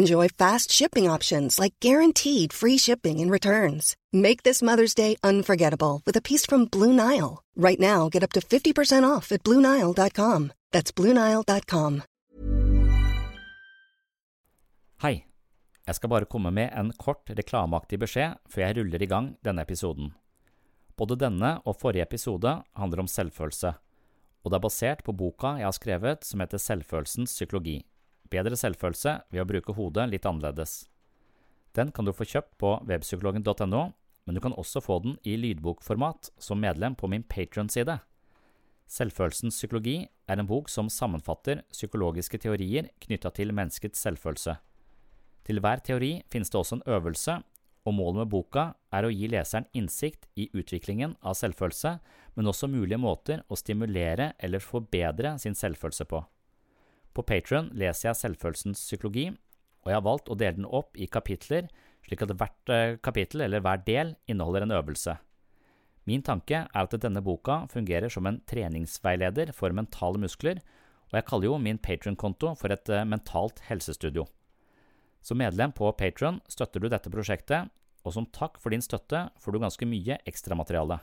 Enjoy fast shipping options like guaranteed free shipping and returns. Make this Mother's Day unforgettable with a piece from Blue Nile. Right now, get up to 50% off at BlueNile.com. That's BlueNile.com. Hei, jeg skal bare komme med en kort reklameaktig beskjed før jeg ruller i gang denne episoden. Både denne og forrige episode handler om selvfølelse, og det er basert på boka jeg har skrevet som heter Selvfølelsens psykologi. Bedre selvfølelse ved å bruke hodet litt annerledes. Den kan du få kjøpt på webpsykologen.no, men du kan også få den i lydbokformat som medlem på min Patron-side. Selvfølelsens psykologi er en bok som sammenfatter psykologiske teorier knytta til menneskets selvfølelse. Til hver teori finnes det også en øvelse, og målet med boka er å gi leseren innsikt i utviklingen av selvfølelse, men også mulige måter å stimulere eller forbedre sin selvfølelse på. På Patron leser jeg selvfølelsens psykologi, og jeg har valgt å dele den opp i kapitler, slik at hvert eh, kapittel eller hver del inneholder en øvelse. Min tanke er at denne boka fungerer som en treningsveileder for mentale muskler, og jeg kaller jo min Patron-konto for et eh, mentalt helsestudio. Som medlem på Patron støtter du dette prosjektet, og som takk for din støtte får du ganske mye ekstramateriale,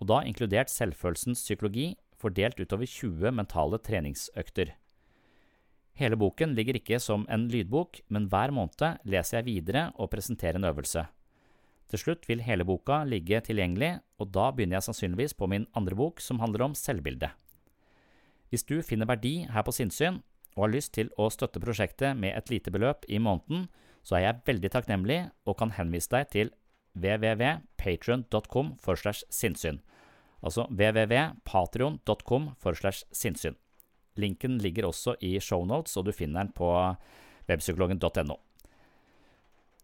og da inkludert selvfølelsens psykologi fordelt utover 20 mentale treningsøkter. Hele boken ligger ikke som en lydbok, men hver måned leser jeg videre og presenterer en øvelse. Til slutt vil hele boka ligge tilgjengelig, og da begynner jeg sannsynligvis på min andre bok, som handler om selvbilde. Hvis du finner verdi her på sinnssyn, og har lyst til å støtte prosjektet med et lite beløp i måneden, så er jeg veldig takknemlig og kan henvise deg til www.patrion.com for sinnssyn, altså www.patrion.com for sinnssyn. Linken ligger også i shownotes, og du finner den på webpsykologen.no.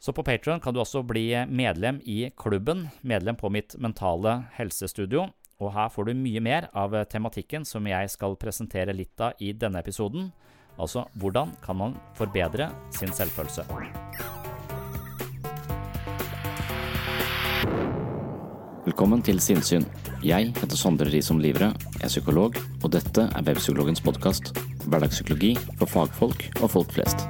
Så på Patron kan du også bli medlem i klubben, medlem på mitt mentale helsestudio, og her får du mye mer av tematikken som jeg skal presentere litt av i denne episoden, altså hvordan kan man forbedre sin selvfølelse. Velkommen til Sinnsyn. Jeg heter Sondre Risom Livre, er psykolog, og dette er Webpsykologens podkast. Hverdagspsykologi for fagfolk og folk flest.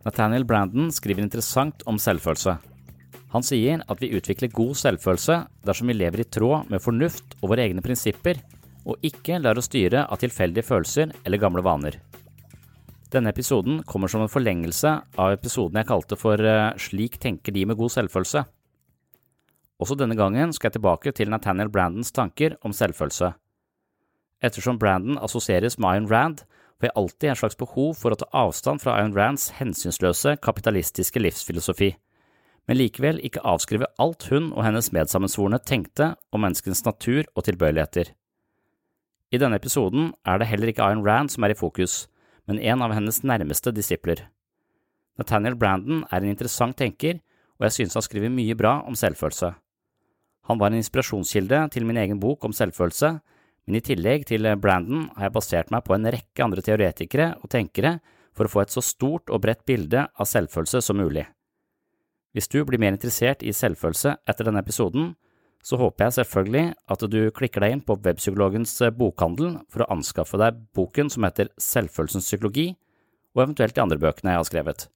Nathaniel Brandon skriver interessant om selvfølelse. Han sier at vi utvikler god selvfølelse dersom vi lever i tråd med fornuft og våre egne prinsipper, og ikke lar oss styre av tilfeldige følelser eller gamle vaner. Denne episoden kommer som en forlengelse av episoden jeg kalte for eh, Slik tenker de med god selvfølelse. Også denne gangen skal jeg tilbake til Nathaniel Brandons tanker om selvfølelse. Ettersom Brandon assosieres med Ayn Rand, får jeg alltid en slags behov for å ta avstand fra Ayn Rands hensynsløse, kapitalistiske livsfilosofi, men likevel ikke avskrive alt hun og hennes medsammensvorne tenkte om menneskens natur og tilbøyeligheter. I denne episoden er det heller ikke Ayan Rand som er i fokus, men en av hennes nærmeste disipler. Nathaniel Brandon er en interessant tenker, og jeg synes han skriver mye bra om selvfølelse. Han var en inspirasjonskilde til min egen bok om selvfølelse, men i tillegg til Brandon har jeg basert meg på en rekke andre teoretikere og tenkere for å få et så stort og bredt bilde av selvfølelse som mulig. Hvis du blir mer interessert i selvfølelse etter denne episoden, så håper jeg selvfølgelig at du klikker deg inn på Webpsykologens bokhandel for å anskaffe deg boken som heter Selvfølelsens psykologi, og eventuelt de andre bøkene jeg har skrevet.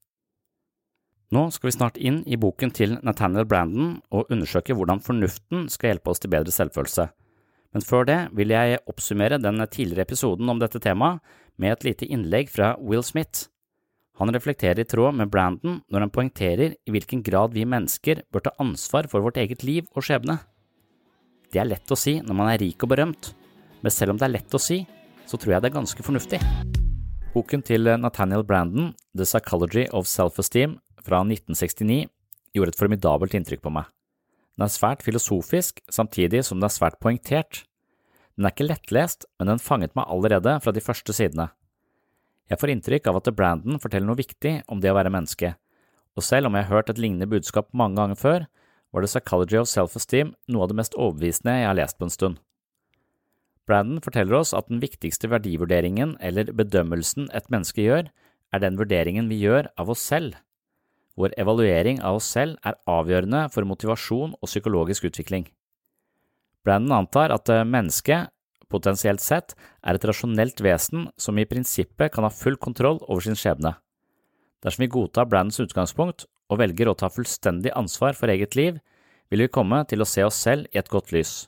Nå skal vi snart inn i boken til Nathaniel Brandon og undersøke hvordan fornuften skal hjelpe oss til bedre selvfølelse. Men før det vil jeg oppsummere den tidligere episoden om dette temaet med et lite innlegg fra Will Smith. Han reflekterer i tråd med Brandon når han poengterer i hvilken grad vi mennesker bør ta ansvar for vårt eget liv og skjebne. Det er lett å si når man er rik og berømt, men selv om det er lett å si, så tror jeg det er ganske fornuftig. Boken til Nathaniel Brandon, The Psychology of Self-Esteem fra 1969, gjorde et formidabelt inntrykk på meg. Den er svært filosofisk, samtidig som den er svært poengtert. Den er ikke lettlest, men den fanget meg allerede fra de første sidene. Jeg får inntrykk av at Brandon forteller noe viktig om det å være menneske, og selv om jeg har hørt et lignende budskap mange ganger før, var The Psychology of Self-Esteem noe av det mest overbevisende jeg har lest på en stund. Brandon forteller oss at den viktigste verdivurderingen eller bedømmelsen et menneske gjør, er den vurderingen vi gjør av oss selv. Vår evaluering av oss selv er avgjørende for motivasjon og psykologisk utvikling. Brandon antar at mennesket, potensielt sett, er et rasjonelt vesen som i prinsippet kan ha full kontroll over sin skjebne. Dersom vi godtar Brandons utgangspunkt og velger å ta fullstendig ansvar for eget liv, vil vi komme til å se oss selv i et godt lys.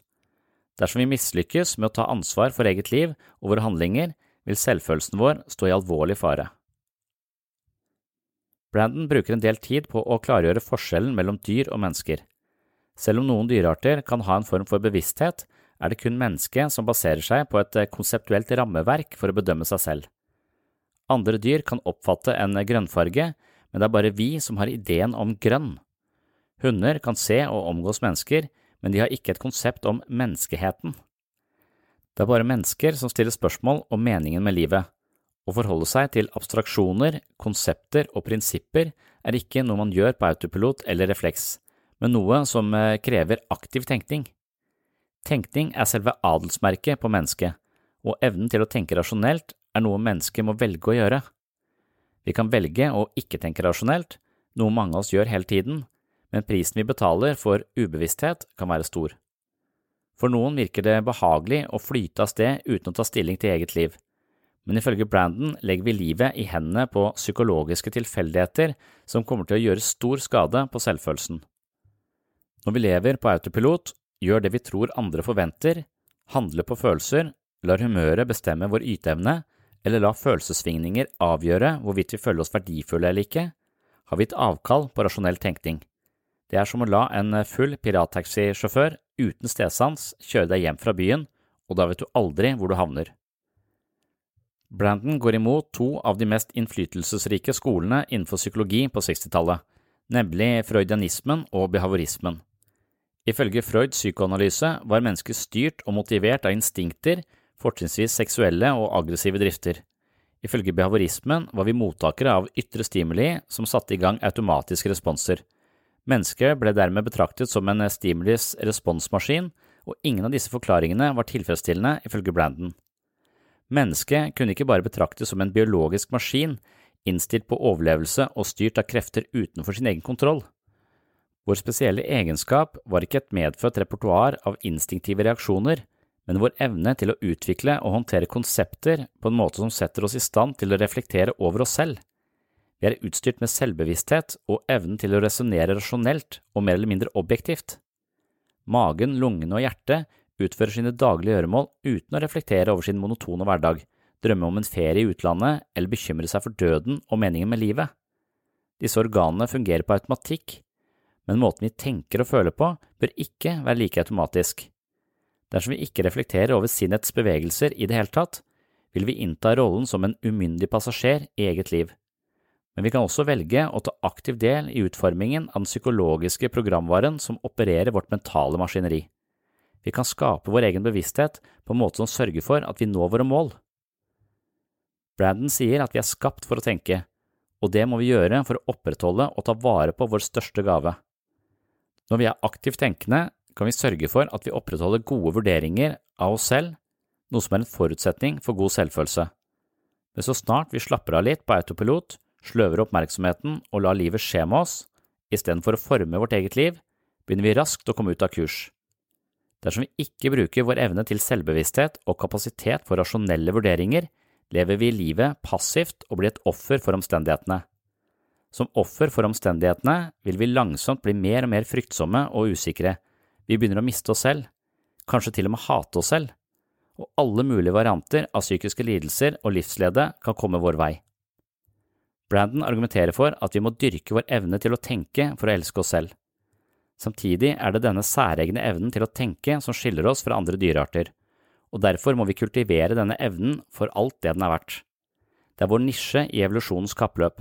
Dersom vi mislykkes med å ta ansvar for eget liv og våre handlinger, vil selvfølelsen vår stå i alvorlig fare. Brandon bruker en del tid på å klargjøre forskjellen mellom dyr og mennesker. Selv om noen dyrearter kan ha en form for bevissthet, er det kun mennesket som baserer seg på et konseptuelt rammeverk for å bedømme seg selv. Andre dyr kan oppfatte en grønnfarge, men det er bare vi som har ideen om grønn. Hunder kan se og omgås mennesker, men de har ikke et konsept om menneskeheten. Det er bare mennesker som stiller spørsmål om meningen med livet. Å forholde seg til abstraksjoner, konsepter og prinsipper er ikke noe man gjør på autopilot eller refleks, men noe som eh, krever aktiv tenkning. Tenkning er selve adelsmerket på mennesket, og evnen til å tenke rasjonelt er noe mennesket må velge å gjøre. Vi kan velge å ikke tenke rasjonelt, noe mange av oss gjør hele tiden, men prisen vi betaler for ubevissthet kan være stor. For noen virker det behagelig å flyte av sted uten å ta stilling til eget liv, men ifølge Brandon legger vi livet i hendene på psykologiske tilfeldigheter som kommer til å gjøre stor skade på selvfølelsen. Når vi lever på autopilot, gjør det vi tror andre forventer, handler på følelser, lar humøret bestemme vår yteevne, eller la følelsessvingninger avgjøre hvorvidt vi føler oss verdifulle eller ikke, har vi et avkall på rasjonell tenkning. Det er som å la en full pirattaxisjåfør uten stedsans kjøre deg hjem fra byen, og da vet du aldri hvor du havner. Brandon går imot to av de mest innflytelsesrike skolene innenfor psykologi på 60-tallet, nemlig freudianismen og behaviorismen. Ifølge Freuds psykoanalyse var mennesket styrt og motivert av instinkter fortrinnsvis seksuelle og aggressive drifter. Ifølge behaviorismen var vi mottakere av ytre stimuli som satte i gang automatiske responser. Mennesket ble dermed betraktet som en stimulis responsmaskin, og ingen av disse forklaringene var tilfredsstillende ifølge Brandon. Mennesket kunne ikke bare betraktes som en biologisk maskin, innstilt på overlevelse og styrt av krefter utenfor sin egen kontroll. Vår spesielle egenskap var ikke et medfødt repertoar av instinktive reaksjoner, men vår evne til å utvikle og håndtere konsepter på en måte som setter oss i stand til å reflektere over oss selv. Vi er utstyrt med selvbevissthet og evnen til å resonnere rasjonelt og mer eller mindre objektivt. Magen, lungene og hjertet utfører sine daglige gjøremål uten å reflektere over sin monotone hverdag, drømme om en ferie i utlandet eller bekymre seg for døden og meningen med livet. Disse organene fungerer på automatikk, men måten vi tenker og føler på, bør ikke være like automatisk. Dersom vi ikke reflekterer over sinnets bevegelser i det hele tatt, vil vi innta rollen som en umyndig passasjer i eget liv. Men vi kan også velge å ta aktiv del i utformingen av den psykologiske programvaren som opererer vårt mentale maskineri. Vi kan skape vår egen bevissthet på en måte som sørger for at vi når våre mål. Brandon sier at vi er skapt for å tenke, og det må vi gjøre for å opprettholde og ta vare på vår største gave. Når vi er aktivt tenkende, kan vi sørge for at vi opprettholder gode vurderinger av oss selv, noe som er en forutsetning for god selvfølelse. Men så snart vi slapper av litt på autopilot, sløver oppmerksomheten og lar livet skje med oss, istedenfor å forme vårt eget liv, begynner vi raskt å komme ut av kurs. Dersom vi ikke bruker vår evne til selvbevissthet og kapasitet for rasjonelle vurderinger, lever vi livet passivt og blir et offer for omstendighetene. Som offer for omstendighetene vil vi langsomt bli mer og mer fryktsomme og usikre, vi begynner å miste oss selv, kanskje til og med hate oss selv, og alle mulige varianter av psykiske lidelser og livslede kan komme vår vei. Brandon argumenterer for at vi må dyrke vår evne til å tenke for å elske oss selv. Samtidig er det denne særegne evnen til å tenke som skiller oss fra andre dyrearter, og derfor må vi kultivere denne evnen for alt det den er verdt. Det er vår nisje i evolusjonens kappløp.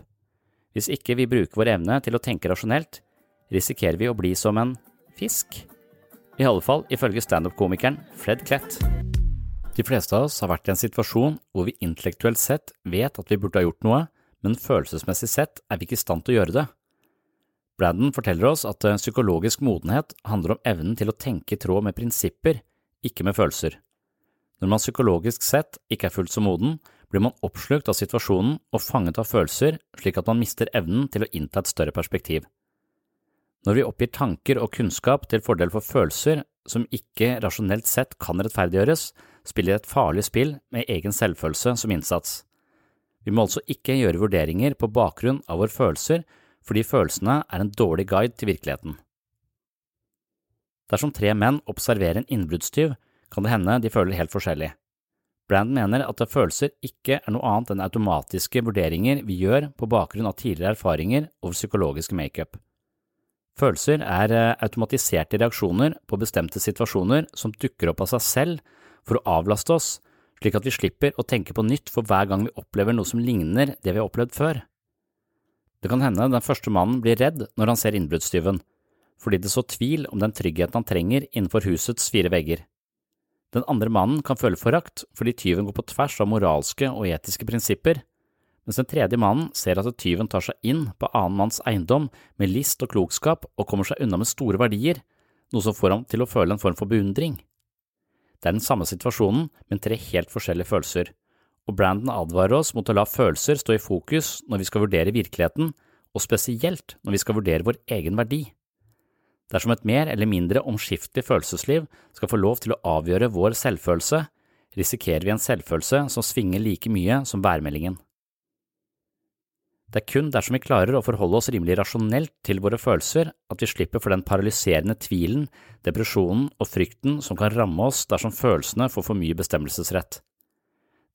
Hvis ikke vi bruker vår evne til å tenke rasjonelt, risikerer vi å bli som en fisk. I alle fall ifølge standup-komikeren Fred Klett. De fleste av oss har vært i en situasjon hvor vi intellektuelt sett vet at vi burde ha gjort noe, men følelsesmessig sett er vi ikke i stand til å gjøre det. Braddon forteller oss at eh, psykologisk modenhet handler om evnen til å tenke i tråd med prinsipper, ikke med følelser. Når man psykologisk sett ikke er fullt så moden, blir man oppslukt av situasjonen og fanget av følelser slik at man mister evnen til å innta et større perspektiv. Når vi oppgir tanker og kunnskap til fordel for følelser som ikke rasjonelt sett kan rettferdiggjøres, spiller vi et farlig spill med egen selvfølelse som innsats. Vi må altså ikke gjøre vurderinger på bakgrunn av våre følelser, fordi følelsene er en dårlig guide til virkeligheten. Dersom tre menn observerer en innbruddstyv, kan det hende de føler helt forskjellig. Brandon mener at følelser ikke er noe annet enn automatiske vurderinger vi gjør på bakgrunn av tidligere erfaringer over psykologiske makeup. Følelser er eh, automatiserte reaksjoner på bestemte situasjoner som dukker opp av seg selv for å avlaste oss, slik at vi slipper å tenke på nytt for hver gang vi opplever noe som ligner det vi har opplevd før. Det kan hende den første mannen blir redd når han ser innbruddstyven, fordi det så tvil om den tryggheten han trenger innenfor husets fire vegger. Den andre mannen kan føle forakt fordi tyven går på tvers av moralske og etiske prinsipper, mens den tredje mannen ser at tyven tar seg inn på annen manns eiendom med list og klokskap og kommer seg unna med store verdier, noe som får ham til å føle en form for beundring. Det er den samme situasjonen, men tre helt forskjellige følelser, og Brandon advarer oss mot å la følelser stå i fokus når vi skal vurdere virkeligheten, og spesielt når vi skal vurdere vår egen verdi. Dersom et mer eller mindre omskiftelig følelsesliv skal få lov til å avgjøre vår selvfølelse, risikerer vi en selvfølelse som svinger like mye som værmeldingen. Det er kun dersom vi klarer å forholde oss rimelig rasjonelt til våre følelser at vi slipper for den paralyserende tvilen, depresjonen og frykten som kan ramme oss dersom følelsene får for mye bestemmelsesrett.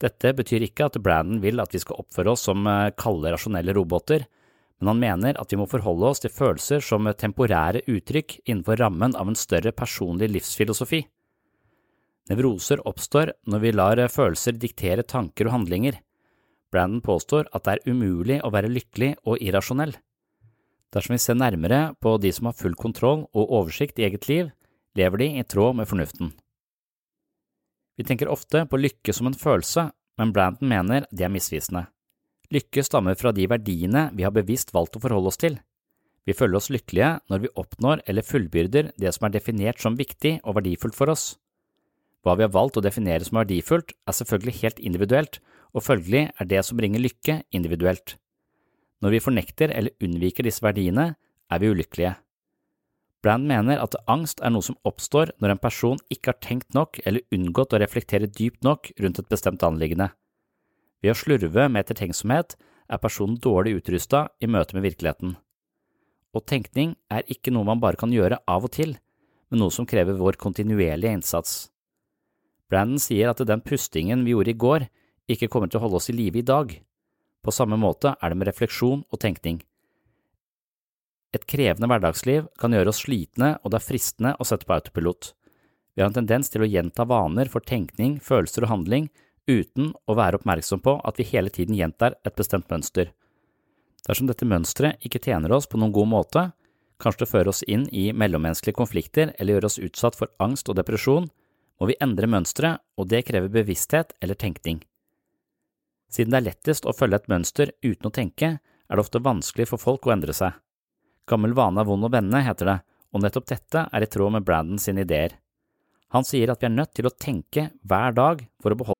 Dette betyr ikke at Brandon vil at vi skal oppføre oss som eh, kalde, rasjonelle roboter, men han mener at vi må forholde oss til følelser som temporære uttrykk innenfor rammen av en større personlig livsfilosofi. Nevroser oppstår når vi lar følelser diktere tanker og handlinger. Brandon påstår at det er umulig å være lykkelig og irrasjonell. Dersom vi ser nærmere på de som har full kontroll og oversikt i eget liv, lever de i tråd med fornuften. Vi tenker ofte på lykke som en følelse, men Brandon mener det er misvisende. Lykke stammer fra de verdiene vi har bevisst valgt å forholde oss til. Vi føler oss lykkelige når vi oppnår eller fullbyrder det som er definert som viktig og verdifullt for oss. Hva vi har valgt å definere som verdifullt, er selvfølgelig helt individuelt, og følgelig er det som bringer lykke, individuelt. Når vi fornekter eller unnviker disse verdiene, er vi ulykkelige. Brand mener at angst er noe som oppstår når en person ikke har tenkt nok eller unngått å reflektere dypt nok rundt et bestemt anliggende. Ved å slurve med ettertenksomhet er personen dårlig utrusta i møte med virkeligheten. Og tenkning er ikke noe man bare kan gjøre av og til, men noe som krever vår kontinuerlige innsats. Brandon sier at den pustingen vi gjorde i går, ikke kommer til å holde oss i live i dag. På samme måte er det med refleksjon og tenkning. Et krevende hverdagsliv kan gjøre oss slitne, og det er fristende å sette på autopilot. Vi har en tendens til å gjenta vaner for tenkning, følelser og handling uten å være oppmerksom på at vi hele tiden gjentar et bestemt mønster. Dersom dette mønsteret ikke tjener oss på noen god måte, kanskje det fører oss inn i mellommenneskelige konflikter eller gjør oss utsatt for angst og depresjon, må vi endre mønsteret, og det krever bevissthet eller tenkning. Siden det er lettest å følge et mønster uten å tenke, er det ofte vanskelig for folk å endre seg. Gammel vane er vond å vende, heter det, og nettopp dette er i tråd med Brandon sine ideer. Han sier at vi er nødt til å tenke hver dag for å beholde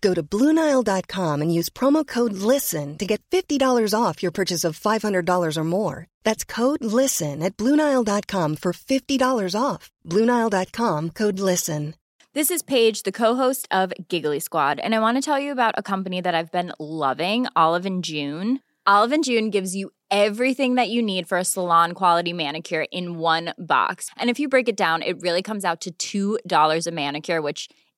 Go to BlueNile.com and use promo code LISTEN to get $50 off your purchase of $500 or more. That's code LISTEN at BlueNile.com for $50 off. BlueNile.com code LISTEN. This is Paige, the co-host of Giggly Squad, and I want to tell you about a company that I've been loving, Olive and June. Olive and June gives you everything that you need for a salon quality manicure in one box. And if you break it down, it really comes out to $2 a manicure, which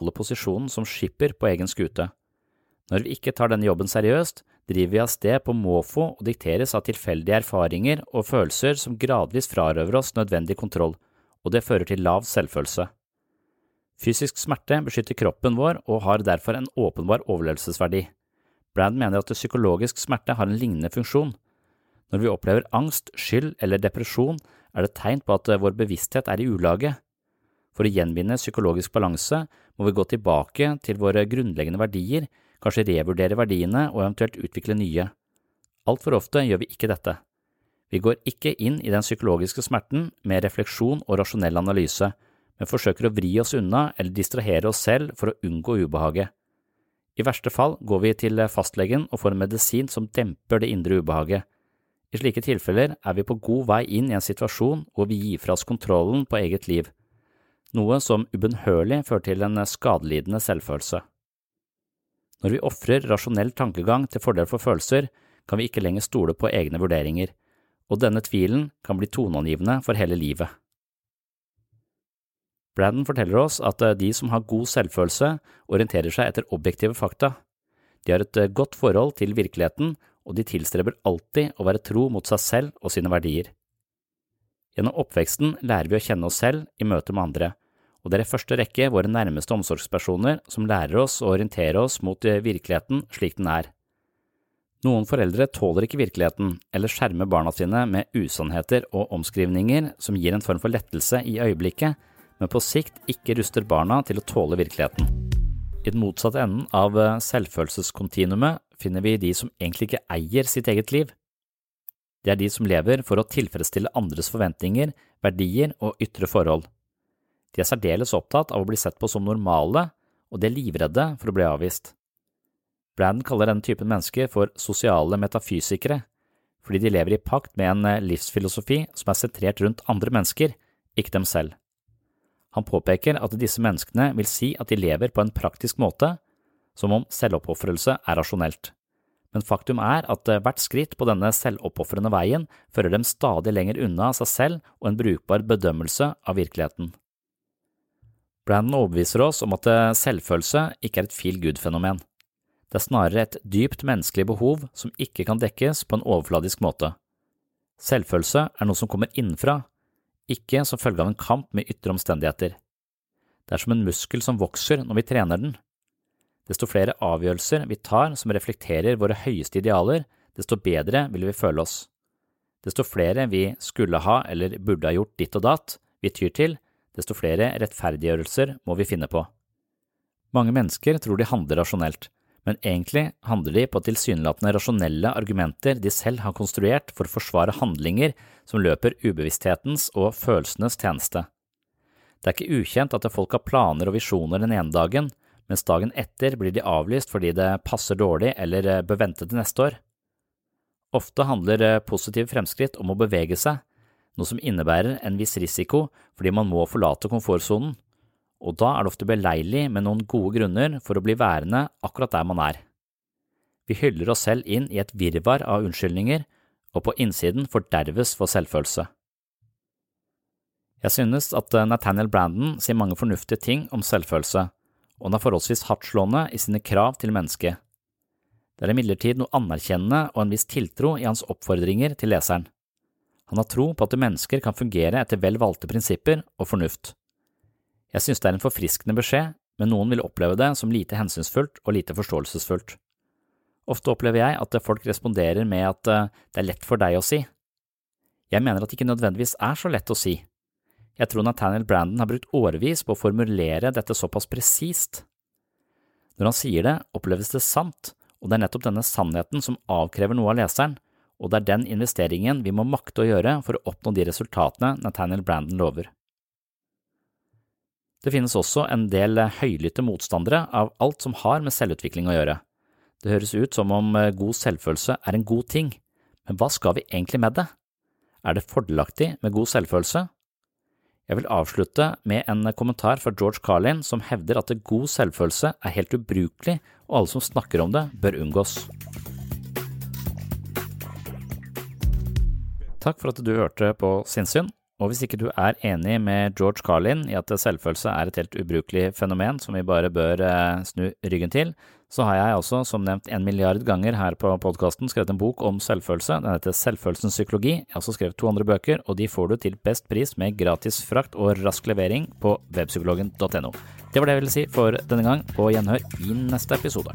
Holde posisjonen som skipper på egen skute. Når vi ikke tar denne jobben seriøst, driver vi av sted på måfå og dikteres av tilfeldige erfaringer og følelser som gradvis frarøver oss nødvendig kontroll, og det fører til lav selvfølelse. Fysisk smerte beskytter kroppen vår og har derfor en åpenbar overlevelsesverdi. Brand mener at psykologisk smerte har en lignende funksjon. Når vi opplever angst, skyld eller depresjon, er det tegn på at vår bevissthet er i ulage. For å gjenvinne psykologisk balanse må vi gå tilbake til våre grunnleggende verdier, kanskje revurdere verdiene og eventuelt utvikle nye. Altfor ofte gjør vi ikke dette. Vi går ikke inn i den psykologiske smerten med refleksjon og rasjonell analyse, men forsøker å vri oss unna eller distrahere oss selv for å unngå ubehaget. I verste fall går vi til fastlegen og får en medisin som demper det indre ubehaget. I slike tilfeller er vi på god vei inn i en situasjon hvor vi gir fra oss kontrollen på eget liv noe som ubønnhørlig fører til en skadelidende selvfølelse. Når vi ofrer rasjonell tankegang til fordel for følelser, kan vi ikke lenger stole på egne vurderinger, og denne tvilen kan bli toneangivende for hele livet. Braddon forteller oss at eh, de som har god selvfølelse, orienterer seg etter objektive fakta. De har et eh, godt forhold til virkeligheten, og de tilstreber alltid å være tro mot seg selv og sine verdier. Gjennom oppveksten lærer vi å kjenne oss selv i møte med andre, og det er i første rekke våre nærmeste omsorgspersoner som lærer oss å orientere oss mot eh, virkeligheten slik den er. Noen foreldre tåler ikke virkeligheten, eller skjermer barna sine med usannheter og omskrivninger som gir en form for lettelse i øyeblikket, men på sikt ikke ruster barna til å tåle virkeligheten. I den motsatte enden av eh, selvfølelseskontinuumet finner vi de som egentlig ikke eier sitt eget liv. Det er de som lever for å tilfredsstille andres forventninger, verdier og ytre forhold. De er særdeles opptatt av å bli sett på som normale, og de er livredde for å bli avvist. Brandon kaller denne typen mennesker for sosiale metafysikere, fordi de lever i pakt med en eh, livsfilosofi som er sentrert rundt andre mennesker, ikke dem selv. Han påpeker at disse menneskene vil si at de lever på en praktisk måte, som om selvoppofrelse er rasjonelt. men faktum er at eh, hvert skritt på denne selvoppofrende veien fører dem stadig lenger unna seg selv og en brukbar bedømmelse av virkeligheten. Brandon overbeviser oss om at eh, selvfølelse ikke er et feel good-fenomen. Det er snarere et dypt menneskelig behov som ikke kan dekkes på en overfladisk måte. Selvfølelse er noe som kommer innenfra, ikke som følge av en kamp med ytre omstendigheter. Det er som en muskel som vokser når vi trener den. Desto flere avgjørelser vi tar som reflekterer våre høyeste idealer, desto bedre vil vi føle oss. Desto flere vi skulle ha eller burde ha gjort ditt og datt, vi tyr til, desto flere rettferdiggjørelser må vi finne på. Mange mennesker tror de handler rasjonelt, men egentlig handler de på tilsynelatende rasjonelle argumenter de selv har konstruert for å forsvare handlinger som løper ubevissthetens og følelsenes tjeneste. Det er ikke ukjent at folk har planer og visjoner den ene dagen, mens dagen etter blir de avlyst fordi det passer dårlig eller eh, bør vente til neste år. Ofte handler eh, positive fremskritt om å bevege seg, noe som innebærer en viss risiko fordi man må forlate komfortsonen, og da er det ofte beleilig med noen gode grunner for å bli værende akkurat der man er. Vi hyller oss selv inn i et virvar av unnskyldninger, og på innsiden forderves vår selvfølelse. Jeg synes at eh, Nathaniel Brandon sier mange fornuftige ting om selvfølelse, og han er forholdsvis hardtslående i sine krav til mennesket. Det er imidlertid noe anerkjennende og en viss tiltro i hans oppfordringer til leseren. Han har tro på at mennesker kan fungere etter vel valgte prinsipper og fornuft. Jeg synes det er en forfriskende beskjed, men noen vil oppleve det som lite hensynsfullt og lite forståelsesfullt. Ofte opplever jeg at folk responderer med at eh, det er lett for deg å si. Jeg mener at det ikke nødvendigvis er så lett å si. Jeg tror Nathaniel Brandon har brukt årevis på å formulere dette såpass presist. Når han sier det, oppleves det sant, og det er nettopp denne sannheten som avkrever noe av leseren, og det er den investeringen vi må makte å gjøre for å oppnå de resultatene Nathaniel Brandon lover. Det finnes også en del høylytte motstandere av alt som har med selvutvikling å gjøre. Det høres ut som om god selvfølelse er en god ting, men hva skal vi egentlig med det? Er det fordelaktig med god selvfølelse? Jeg vil avslutte med en kommentar fra George Carlin som hevder at god selvfølelse er helt ubrukelig, og alle som snakker om det, bør unngås. Takk for at du hørte på Sinnsyn. Og hvis ikke du er enig med George Carlin i at selvfølelse er et helt ubrukelig fenomen som vi bare bør eh, snu ryggen til, så har jeg også, som nevnt en milliard ganger her på podkasten, skrevet en bok om selvfølelse. Den heter Selvfølelsens psykologi. Jeg har også skrevet to andre bøker, og de får du til best pris med gratis frakt og rask levering på webpsykologen.no. Det var det jeg ville si for denne gang, på gjenhør i neste episode.